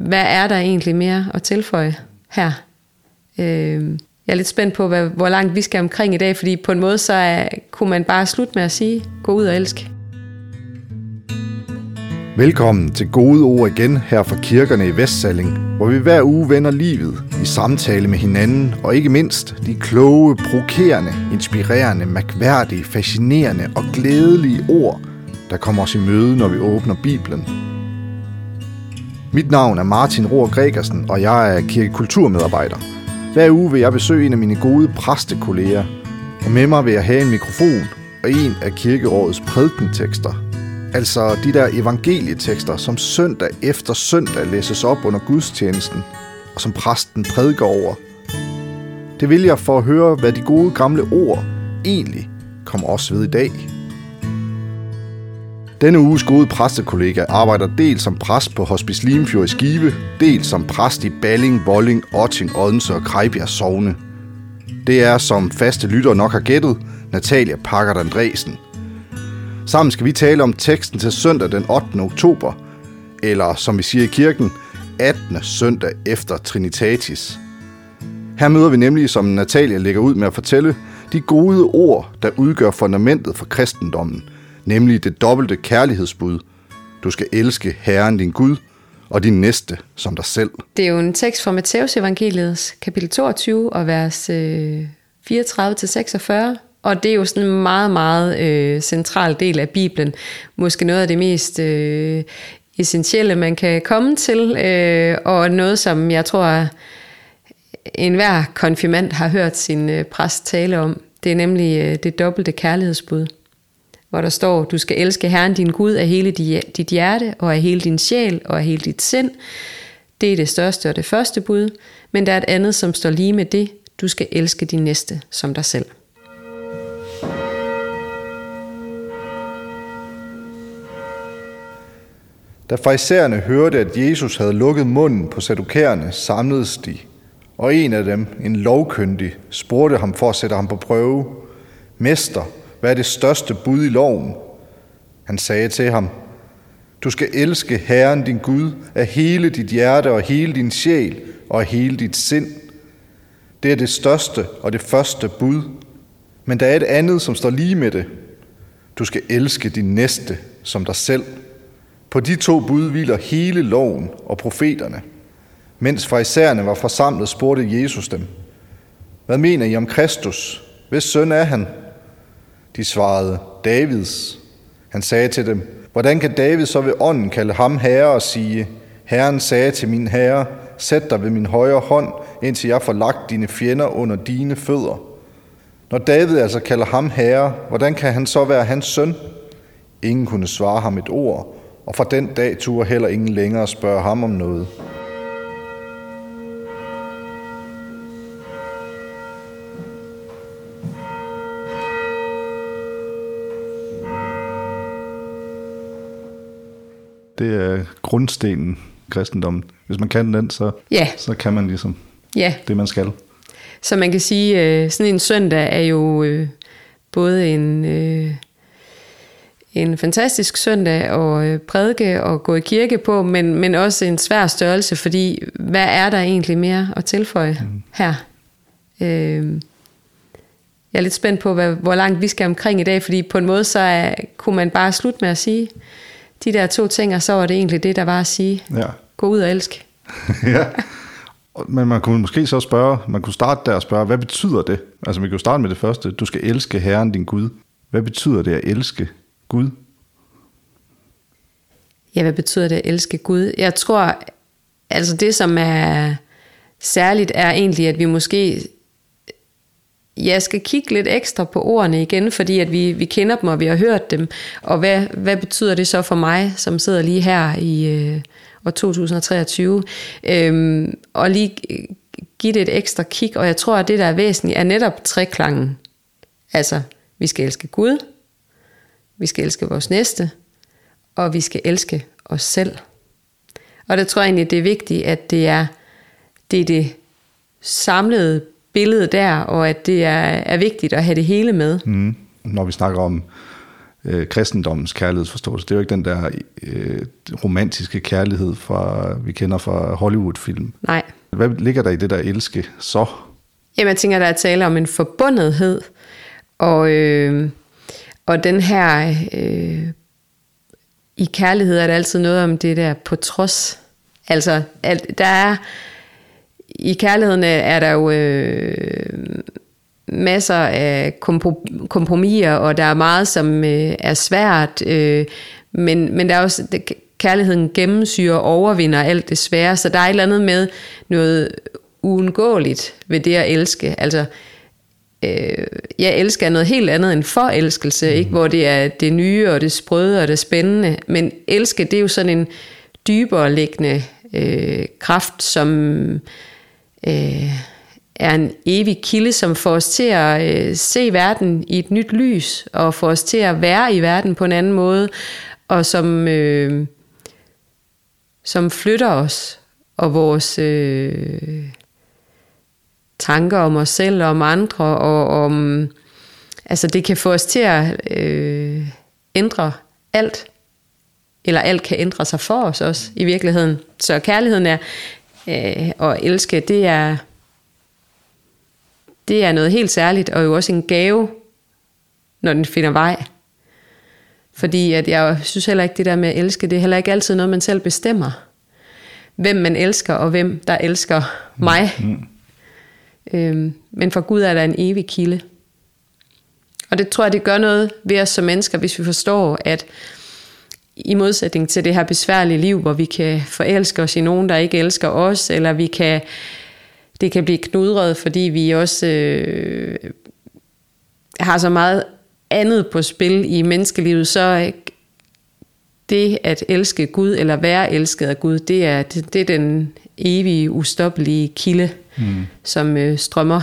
hvad er der egentlig mere at tilføje her? Øh, jeg er lidt spændt på, hvad, hvor langt vi skal omkring i dag, fordi på en måde så er, kunne man bare slutte med at sige, gå ud og elsk. Velkommen til Gode Ord igen her fra kirkerne i Vestsalling, hvor vi hver uge vender livet i samtale med hinanden, og ikke mindst de kloge, provokerende, inspirerende, mærkværdige, fascinerende og glædelige ord, der kommer os i møde, når vi åbner Bibelen. Mit navn er Martin Rohr Gregersen, og jeg er kirkekulturmedarbejder. Hver uge vil jeg besøge en af mine gode præstekolleger, og med mig vil jeg have en mikrofon og en af kirkerådets prædikentekster. Altså de der evangelietekster, som søndag efter søndag læses op under gudstjenesten, og som præsten prædiker over. Det vil jeg for at høre, hvad de gode gamle ord egentlig kommer os ved i dag. Denne uges gode præstekollega arbejder dels som præst på Hospice Limfjord i Skive, dels som præst i Balling, Volling, Otting, Odense og Krejbjerg Sogne. Det er, som faste lyttere nok har gættet, Natalia Packard Andresen. Sammen skal vi tale om teksten til søndag den 8. oktober, eller som vi siger i kirken, 18. søndag efter Trinitatis. Her møder vi nemlig, som Natalia lægger ud med at fortælle, de gode ord, der udgør fundamentet for kristendommen – nemlig det dobbelte kærlighedsbud. Du skal elske Herren din Gud og din næste som dig selv. Det er jo en tekst fra Matteus evangeliets kapitel 22 og vers øh, 34-46. Og det er jo sådan en meget, meget øh, central del af Bibelen. Måske noget af det mest øh, essentielle, man kan komme til. Øh, og noget, som jeg tror, enhver konfirmand har hørt sin øh, præst tale om. Det er nemlig øh, det dobbelte kærlighedsbud hvor der står, du skal elske Herren din Gud af hele dit hjerte, og af hele din sjæl, og af hele dit sind. Det er det største og det første bud, men der er et andet, som står lige med det. Du skal elske din næste som dig selv. Da farisæerne hørte, at Jesus havde lukket munden på sadukærerne, samledes de, og en af dem, en lovkyndig, spurgte ham for at sætte ham på prøve. Mester, hvad er det største bud i loven? Han sagde til ham, du skal elske Herren din Gud af hele dit hjerte og hele din sjæl og af hele dit sind. Det er det største og det første bud. Men der er et andet, som står lige med det. Du skal elske din næste som dig selv. På de to bud hviler hele loven og profeterne. Mens farisæerne var forsamlet, spurgte Jesus dem, Hvad mener I om Kristus? Hvis søn er han? De svarede, Davids. Han sagde til dem, hvordan kan David så ved ånden kalde ham herre og sige, Herren sagde til min herre, sæt dig ved min højre hånd, indtil jeg får lagt dine fjender under dine fødder. Når David altså kalder ham herre, hvordan kan han så være hans søn? Ingen kunne svare ham et ord, og fra den dag turde heller ingen længere spørge ham om noget. Det er grundstenen kristendommen. Hvis man kan den, så, ja. så kan man ligesom ja. det, man skal. Så man kan sige, øh, sådan en søndag er jo øh, både en, øh, en fantastisk søndag at prædike og gå i kirke på, men, men også en svær størrelse, fordi hvad er der egentlig mere at tilføje mm. her? jeg er lidt spændt på, hvad, hvor langt vi skal omkring i dag, fordi på en måde så er, kunne man bare slutte med at sige, de der to ting, og så var det egentlig det, der var at sige. Ja. Gå ud og elsk. ja. Men man kunne måske så spørge, man kunne starte der og spørge, hvad betyder det? Altså vi jo starte med det første. Du skal elske Herren din Gud. Hvad betyder det at elske Gud? Ja, hvad betyder det at elske Gud? Jeg tror, altså det som er særligt, er egentlig, at vi måske jeg skal kigge lidt ekstra på ordene igen, fordi at vi, vi kender dem, og vi har hørt dem. Og hvad, hvad betyder det så for mig, som sidder lige her i øh, år 2023? Øhm, og lige give det et ekstra kig, og jeg tror, at det, der er væsentligt, er netop treklangen. Altså, vi skal elske Gud, vi skal elske vores næste, og vi skal elske os selv. Og det tror jeg egentlig, det er vigtigt, at det er det, er det samlede billede der, og at det er, er vigtigt at have det hele med. Mm. Når vi snakker om øh, kristendommens kærlighedsforståelse. Det er jo ikke den der øh, romantiske kærlighed, fra, vi kender fra Hollywood-film. Nej. Hvad ligger der i det der elske så? Jamen, jeg tænker, der er tale om en forbundethed, og, øh, og den her, øh, i kærlighed er der altid noget om det der på trods. Altså, at der er, i kærligheden er der jo øh, masser af kompromiser, og der er meget, som øh, er svært, øh, men, men der er også, det, kærligheden gennemsyrer og overvinder alt det svære, så der er et eller andet med noget uundgåeligt ved det at elske. Altså, øh, jeg elsker noget helt andet end forelskelse, mm. ikke? hvor det er det nye og det sprøde og det spændende, men elske, det er jo sådan en dybere liggende øh, kraft, som øh, er en evig kilde, som får os til at øh, se verden i et nyt lys, og får os til at være i verden på en anden måde, og som, øh, som flytter os og vores øh, tanker om os selv og om andre, og om, altså det kan få os til at øh, ændre alt, eller alt kan ændre sig for os også i virkeligheden. Så kærligheden er, øh, og elske, det er, det er noget helt særligt, og jo også en gave, når den finder vej. Fordi at jeg synes heller ikke, det der med at elske, det er heller ikke altid noget, man selv bestemmer. Hvem man elsker, og hvem der elsker mig. Mm. Øhm, men for Gud er der en evig kilde. Og det tror jeg, det gør noget ved os som mennesker, hvis vi forstår, at i modsætning til det her besværlige liv, hvor vi kan forelske os i nogen, der ikke elsker os, eller vi kan, det kan blive knudret, fordi vi også øh, har så meget andet på spil i menneskelivet, så det at elske Gud, eller være elsket af Gud, det er, det, det er den evige, ustoppelige kilde, mm. som øh, strømmer.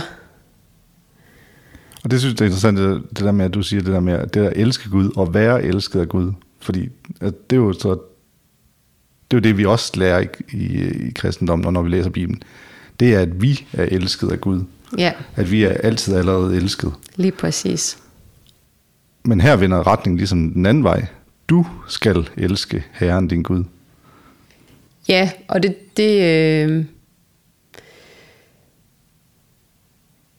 Og det synes jeg er interessant, det, det der med, at du siger det der med, det at elske Gud, og være elsket af Gud. Fordi at det er jo så det er jo det, vi også lærer i, i, i kristendommen, og når vi læser Bibelen. Det er, at vi er elsket af Gud. Ja. At vi er altid allerede elsket. Lige præcis. Men her vender retningen ligesom den anden vej. Du skal elske Herren din Gud. Ja, og det, det øh,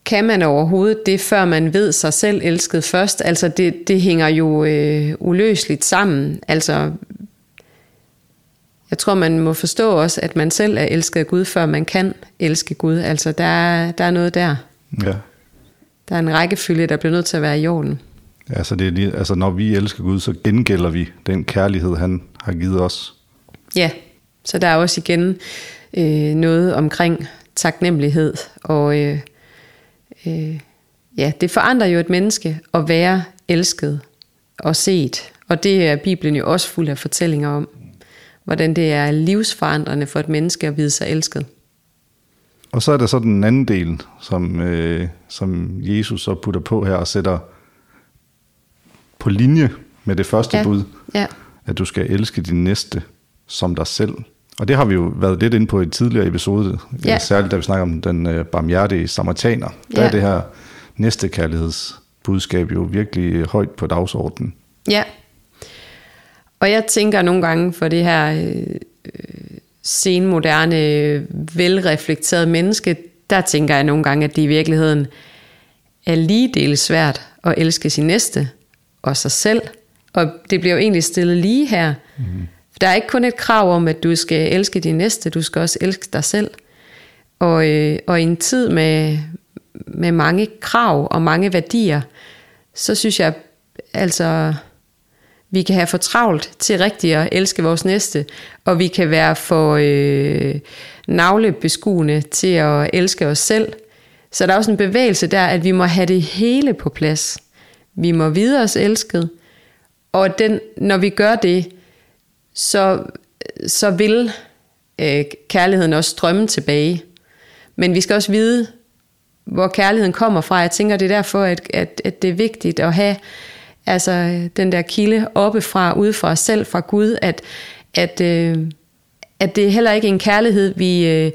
kan man overhovedet det, før man ved sig selv elsket først. Altså det, det hænger jo øh, uløseligt sammen. Altså jeg tror, man må forstå også, at man selv er elsket af Gud, før man kan elske Gud. Altså der er, der er noget der. Ja. Der er en rækkefølge, der bliver nødt til at være i jorden. Altså, det er lige, altså når vi elsker Gud, så gengælder vi den kærlighed, han har givet os. Ja, så der er også igen øh, noget omkring taknemmelighed. Og øh, øh, ja, det forandrer jo et menneske at være elsket og set. Og det er Bibelen jo også fuld af fortællinger om. Hvordan det er livsforandrende for et menneske at vide sig elsket. Og så er der så den anden del, som, øh, som Jesus så putter på her og sætter på linje med det første ja. bud. Ja. At du skal elske din næste som dig selv. Og det har vi jo været lidt inde på i et tidligere episode, ja. særligt da vi snakker om den øh, barmhjertige samaritaner. Der ja. er det her næste kærlighedsbudskab jo virkelig højt på dagsordenen. Ja, og jeg tænker nogle gange for det her øh, senmoderne, velreflekterede menneske, der tænker jeg nogle gange, at det i virkeligheden er lige del svært at elske sin næste og sig selv. Og det bliver jo egentlig stillet lige her. Mm. Der er ikke kun et krav om, at du skal elske din næste, du skal også elske dig selv. Og, øh, og i en tid med, med mange krav og mange værdier, så synes jeg altså, vi kan have for travlt til rigtigt at elske vores næste, og vi kan være for øh, navlebeskuende til at elske os selv. Så der er også en bevægelse der, at vi må have det hele på plads. Vi må vide os elsket, og den, når vi gør det, så, så vil øh, kærligheden også strømme tilbage. Men vi skal også vide, hvor kærligheden kommer fra. Jeg tænker, det er derfor, at, at, at det er vigtigt at have altså, den der kilde oppefra, ude fra os selv, fra Gud, at, at, øh, at det er heller ikke en kærlighed, vi, øh,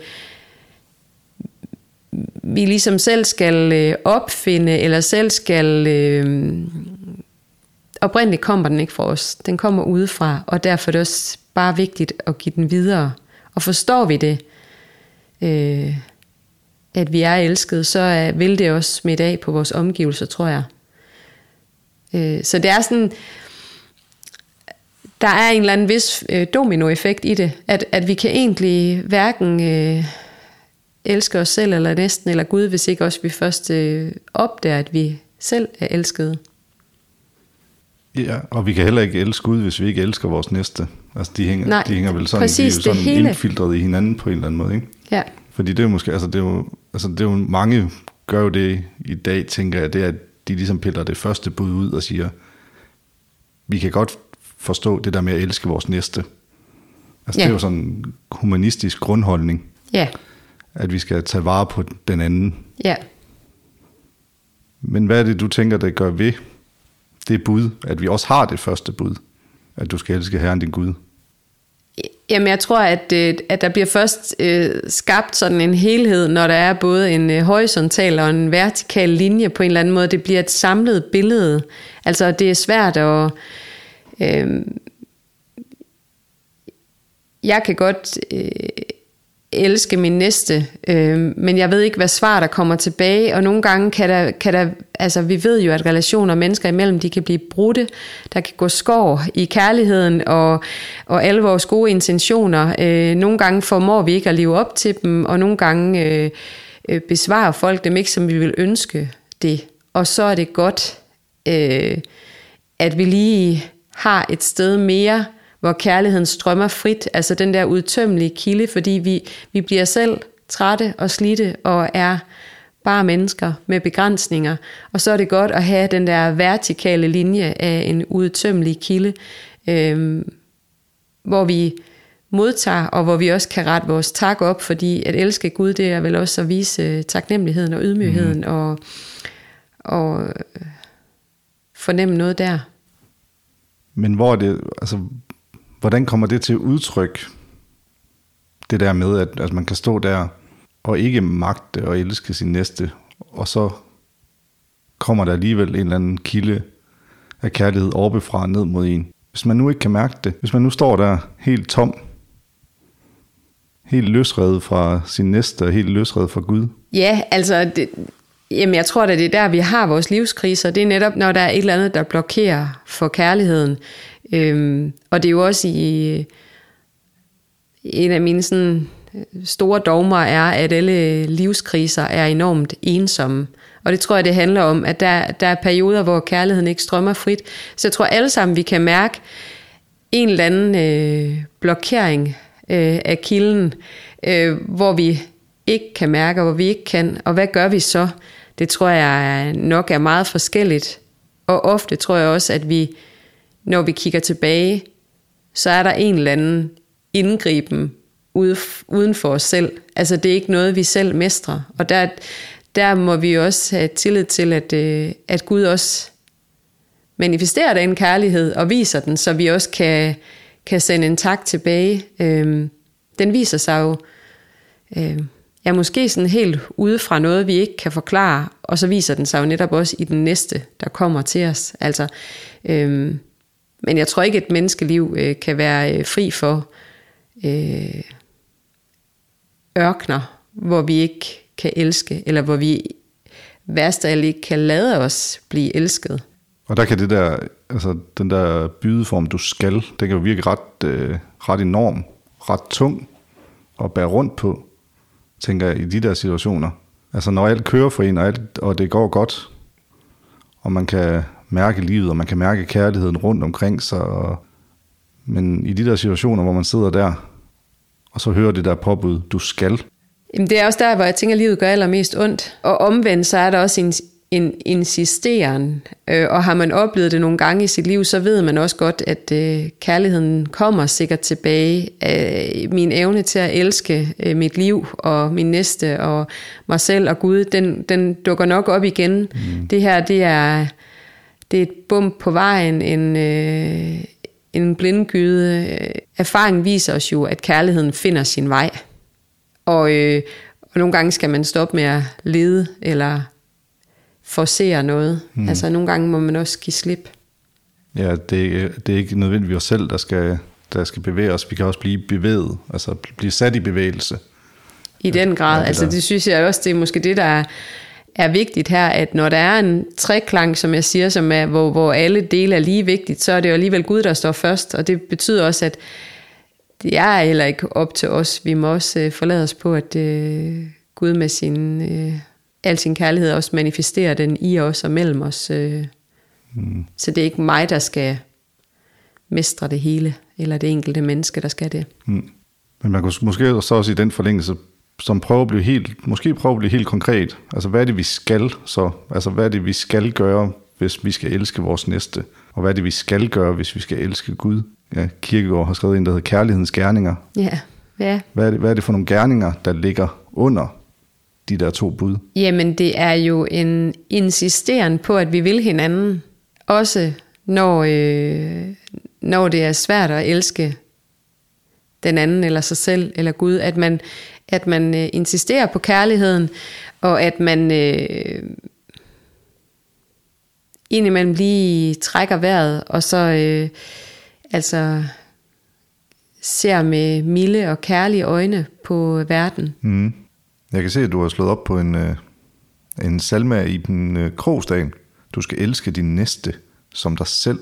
vi ligesom selv skal øh, opfinde, eller selv skal øh, oprindeligt kommer den ikke fra os. Den kommer udefra, og derfor er det også bare vigtigt at give den videre. Og forstår vi det, øh, at vi er elskede, så er, vil det også smitte af på vores omgivelser, tror jeg. Øh, så det er sådan, der er en eller anden vis øh, dominoeffekt i det, at, at vi kan egentlig hverken øh, elske os selv eller næsten, eller Gud, hvis ikke også vi først øh, opdager, at vi selv er elskede. Ja, og vi kan heller ikke elske Gud, hvis vi ikke elsker vores næste. Altså, de hænger, Nej, de hænger vel sådan, præcis, de er jo det sådan hele. indfiltreret i hinanden på en eller anden måde, ikke? Ja, Fordi det er jo måske, altså det er jo, altså det er jo mange gør jo det i dag, tænker jeg, det er, at de ligesom piller det første bud ud og siger, vi kan godt forstå det der med at elske vores næste. Altså Ja. det er jo sådan en humanistisk grundholdning, ja, at vi skal tage vare på den anden. ja. Men hvad er det, du tænker, der gør ved det bud, at vi også har det første bud, at du skal elske Herren din Gud? Jamen jeg tror, at, øh, at der bliver først øh, skabt sådan en helhed, når der er både en øh, horisontal og en vertikal linje på en eller anden måde. Det bliver et samlet billede. Altså det er svært at... Øh, jeg kan godt øh, elske min næste, øh, men jeg ved ikke, hvad svar der kommer tilbage, og nogle gange kan der, kan der, altså vi ved jo, at relationer mennesker imellem, de kan blive brudte, der kan gå skår i kærligheden og, og alle vores gode intentioner. Øh, nogle gange formår vi ikke at leve op til dem, og nogle gange øh, øh, besvarer folk dem ikke, som vi vil ønske det. Og så er det godt, øh, at vi lige har et sted mere, hvor kærligheden strømmer frit, altså den der udtømmelige kilde, fordi vi, vi bliver selv trætte og slidte og er bare mennesker med begrænsninger. Og så er det godt at have den der vertikale linje af en udtømmelig kilde, øh, hvor vi modtager, og hvor vi også kan rette vores tak op, fordi at elske Gud, det er vel også at vise taknemmeligheden og ydmygheden, mm. og, og øh, fornemme noget der. Men hvor er det, altså, hvordan kommer det til udtryk, det der med, at, at man kan stå der og ikke magte og elske sin næste, og så kommer der alligevel en eller anden kilde af kærlighed oppefra ned mod en. Hvis man nu ikke kan mærke det, hvis man nu står der helt tom, helt løsredet fra sin næste og helt løsredet fra Gud, Ja, altså, det, jamen jeg tror at det er der, vi har vores livskriser. Det er netop, når der er et eller andet, der blokerer for kærligheden. Øhm, og det er jo også i øh, en af mine sådan, øh, store dogmer er, at alle livskriser er enormt ensomme. Og det tror jeg, det handler om, at der, der er perioder, hvor kærligheden ikke strømmer frit. Så jeg tror alle sammen, vi kan mærke en eller anden øh, blokering øh, af kilden, øh, hvor vi ikke kan mærke, og hvor vi ikke kan. Og hvad gør vi så? Det tror jeg nok er meget forskelligt. Og ofte tror jeg også, at vi, når vi kigger tilbage, så er der en eller anden indgriben ude, uden for os selv. Altså det er ikke noget, vi selv mestrer. Og der, der må vi også have tillid til, at, øh, at Gud også manifesterer den kærlighed og viser den, så vi også kan, kan sende en tak tilbage. Øhm, den viser sig jo øhm, er måske sådan helt ude fra noget, vi ikke kan forklare, og så viser den sig jo netop også i den næste, der kommer til os. Altså, øhm, men jeg tror ikke, et menneskeliv øh, kan være øh, fri for øh, ørkner, hvor vi ikke kan elske, eller hvor vi værst af alt ikke kan lade os blive elsket. Og der kan det der, altså den der bydeform, du skal, det kan jo virke ret, øh, ret enorm, ret tung at bære rundt på, tænker jeg, i de der situationer. Altså når alt kører for en, og, alt, og det går godt, og man kan mærke livet, og man kan mærke kærligheden rundt omkring sig, og, men i de der situationer, hvor man sidder der, og så hører det der påbud, du skal, Jamen, det er også der, hvor jeg tænker, at livet gør allermest ondt. Og omvendt, så er der også en, en insisteren. Øh, og har man oplevet det nogle gange i sit liv, så ved man også godt, at øh, kærligheden kommer sikkert tilbage. Øh, min evne til at elske øh, mit liv og min næste og mig selv og Gud, den, den dukker nok op igen. Mm. Det her, det er, det er et bump på vejen, en, øh, en blindgyde. Erfaringen viser os jo, at kærligheden finder sin vej. Og, øh, og nogle gange skal man stoppe med at lede eller forcere noget. Mm. Altså nogle gange må man også give slip. Ja, det, det er ikke nødvendigvis os selv, der skal, der skal bevæge os. Vi kan også blive bevæget, altså blive sat i bevægelse. I den grad. Ja, altså det synes jeg også, det er måske det, der er, er vigtigt her, at når der er en treklang, som jeg siger, som er, hvor, hvor alle dele er lige vigtigt, så er det jo alligevel Gud, der står først. Og det betyder også, at det er heller ikke op til os. Vi må også øh, forlade os på, at øh, Gud med sin, øh, al sin kærlighed også manifesterer den i os og mellem os. Øh. Mm. Så det er ikke mig, der skal mestre det hele, eller det enkelte menneske, der skal det. Mm. Men man kunne måske så også i den forlængelse som prøver at blive helt, måske prøve at blive helt konkret. Altså, hvad er det, vi skal så? Altså, hvad er det, vi skal gøre, hvis vi skal elske vores næste? Og hvad er det, vi skal gøre, hvis vi skal elske Gud? Ja, Kirkegaard har skrevet en, der hedder Kærlighedens Gerninger. Ja, ja. Hvad er, det, hvad er det for nogle gerninger, der ligger under de der to bud? Jamen, det er jo en insisteren på, at vi vil hinanden. Også når, øh, når det er svært at elske den anden, eller sig selv, eller Gud. At man, at man øh, insisterer på kærligheden, og at man øh, indimellem lige trækker vejret, og så øh, altså ser med milde og kærlige øjne på verden. Mm. Jeg kan se, at du har slået op på en, øh, en salme i den øh, Krogsdagen. Du skal elske din næste som dig selv,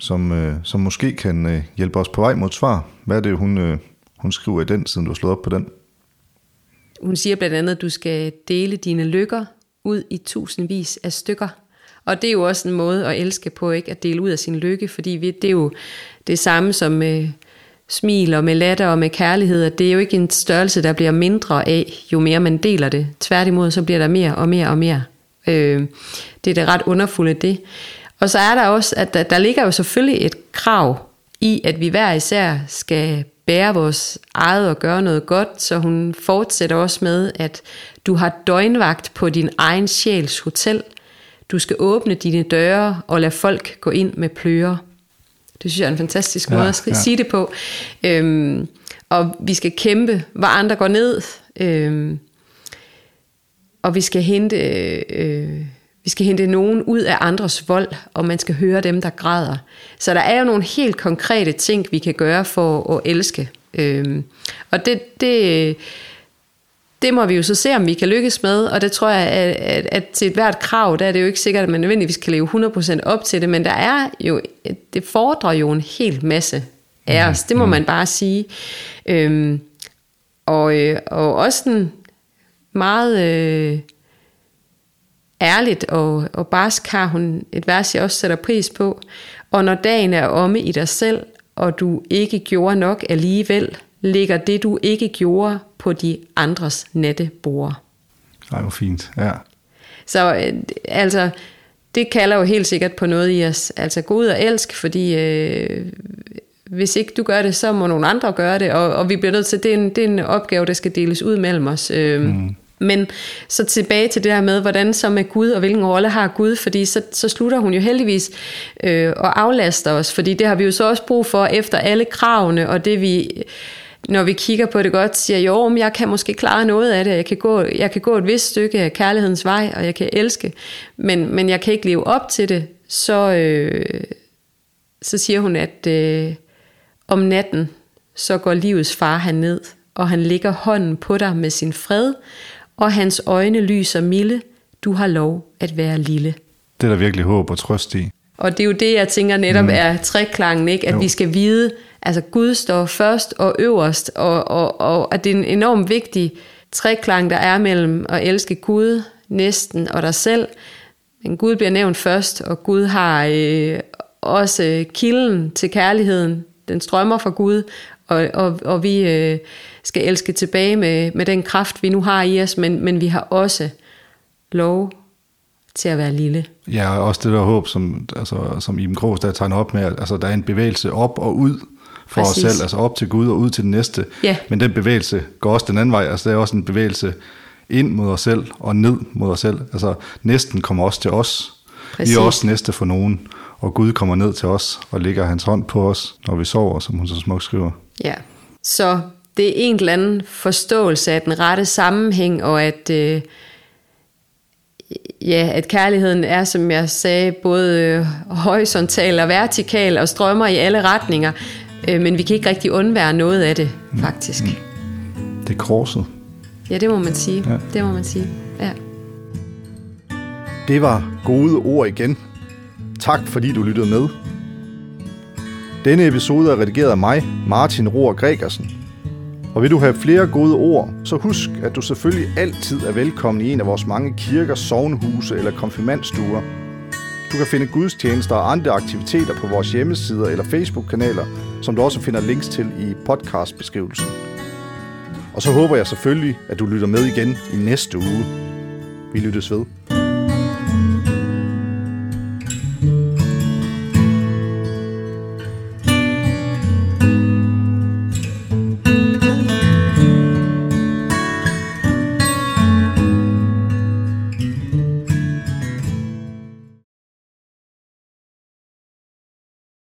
som, øh, som måske kan øh, hjælpe os på vej mod svar. Hvad er det, hun, øh, hun skriver i den, siden du har slået op på den? Hun siger blandt andet, at du skal dele dine lykker ud i tusindvis af stykker. Og det er jo også en måde at elske på, ikke at dele ud af sin lykke, fordi vi, det er jo det samme som Øh, smil og med latter og med kærlighed, at det er jo ikke en størrelse, der bliver mindre af, jo mere man deler det. Tværtimod, så bliver der mere og mere og mere. Øh, det er det ret underfulde det. Og så er der også, at der, der ligger jo selvfølgelig et krav i, at vi hver især skal bære vores eget og gøre noget godt, så hun fortsætter også med, at du har døgnvagt på din egen sjæls hotel. Du skal åbne dine døre og lade folk gå ind med pløre. Det synes jeg er en fantastisk måde ja, at ja. sige det på. Øhm, og vi skal kæmpe, hvor andre går ned. Øhm, og vi skal hente... Øh, vi skal hente nogen ud af andres vold, og man skal høre dem, der græder. Så der er jo nogle helt konkrete ting, vi kan gøre for at elske. Øhm, og det, det, det må vi jo så se, om vi kan lykkes med, og det tror jeg, at, at, at til et hvert krav, der er det jo ikke sikkert, at man nødvendigvis kan leve 100% op til det, men der er jo, det fordrer jo en hel masse af os, det må mm. man bare sige. Øhm, og, øh, og også en meget... Øh, ærligt og, og barsk har hun et vers, jeg også sætter pris på. Og når dagen er omme i dig selv, og du ikke gjorde nok alligevel, ligger det, du ikke gjorde, på de andres nattebord. Ej, hvor fint, ja. Så øh, altså, det kalder jo helt sikkert på noget i os. Altså gå ud og elsk, fordi øh, hvis ikke du gør det, så må nogle andre gøre det, og, og vi bliver nødt til, det er, en, det er en opgave, der skal deles ud mellem os. Øh, mm. Men så tilbage til det her med, hvordan så med Gud, og hvilken rolle har Gud, fordi så, så slutter hun jo heldigvis øh, og aflaster os, fordi det har vi jo så også brug for efter alle kravene, og det vi, når vi kigger på det godt, siger, jo, men jeg kan måske klare noget af det, jeg kan gå, jeg kan gå et vist stykke af kærlighedens vej, og jeg kan elske, men, men jeg kan ikke leve op til det, så, øh, så siger hun, at øh, om natten, så går livets far han ned, og han lægger hånden på dig med sin fred, og hans øjne lyser milde, du har lov at være lille. Det er der virkelig håb og trøst i. Og det er jo det, jeg tænker netop mm. er træklangen, ikke? at jo. vi skal vide, altså Gud står først og øverst, og, og, og at det er en enormt vigtig treklang, der er mellem at elske Gud, næsten og dig selv. Men Gud bliver nævnt først, og Gud har øh, også kilden til kærligheden. Den strømmer fra Gud, og, og, og vi øh, skal elske tilbage med, med den kraft, vi nu har i os, men, men vi har også lov til at være lille. Ja, og også det der håb, som, altså, som Iben Krogs der tegner op med, altså der er en bevægelse op og ud for Præcis. os selv, altså op til Gud og ud til den næste. Ja. Men den bevægelse går også den anden vej, altså der er også en bevægelse ind mod os selv og ned mod os selv. Altså næsten kommer også til os. Præcis. Vi er også næste for nogen, og Gud kommer ned til os og lægger hans hånd på os, når vi sover, som hun så smukt skriver. Ja, så det er en eller anden forståelse af den rette sammenhæng, og at øh, ja, at kærligheden er, som jeg sagde, både øh, horisontal og vertikal og strømmer i alle retninger, øh, men vi kan ikke rigtig undvære noget af det, faktisk. Mm. Det er korset. Ja, det må man sige. Ja. Det må man sige, ja. Det var gode ord igen. Tak fordi du lyttede med. Denne episode er redigeret af mig, Martin Rohr Gregersen. Og vil du have flere gode ord, så husk, at du selvfølgelig altid er velkommen i en af vores mange kirker, sovnhuse eller konfirmandstuer. Du kan finde gudstjenester og andre aktiviteter på vores hjemmesider eller Facebook-kanaler, som du også finder links til i podcastbeskrivelsen. Og så håber jeg selvfølgelig, at du lytter med igen i næste uge. Vi lyttes ved.